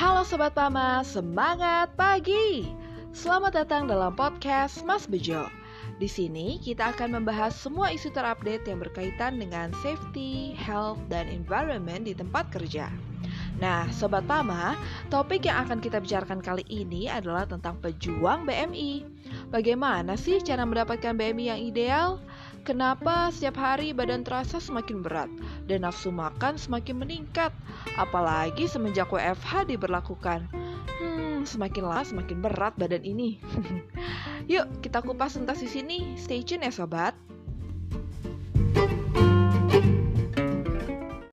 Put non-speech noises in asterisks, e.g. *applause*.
Halo Sobat Pama, semangat pagi! Selamat datang dalam podcast Mas Bejo. Di sini kita akan membahas semua isu terupdate yang berkaitan dengan safety, health, dan environment di tempat kerja. Nah, Sobat Pama, topik yang akan kita bicarakan kali ini adalah tentang pejuang BMI. Bagaimana sih cara mendapatkan BMI yang ideal? Kenapa setiap hari badan terasa semakin berat dan nafsu makan semakin meningkat? Apalagi semenjak WFH diberlakukan. Hmm, semakin lama semakin berat badan ini. *laughs* Yuk, kita kupas tuntas di sini. Stay tune ya sobat.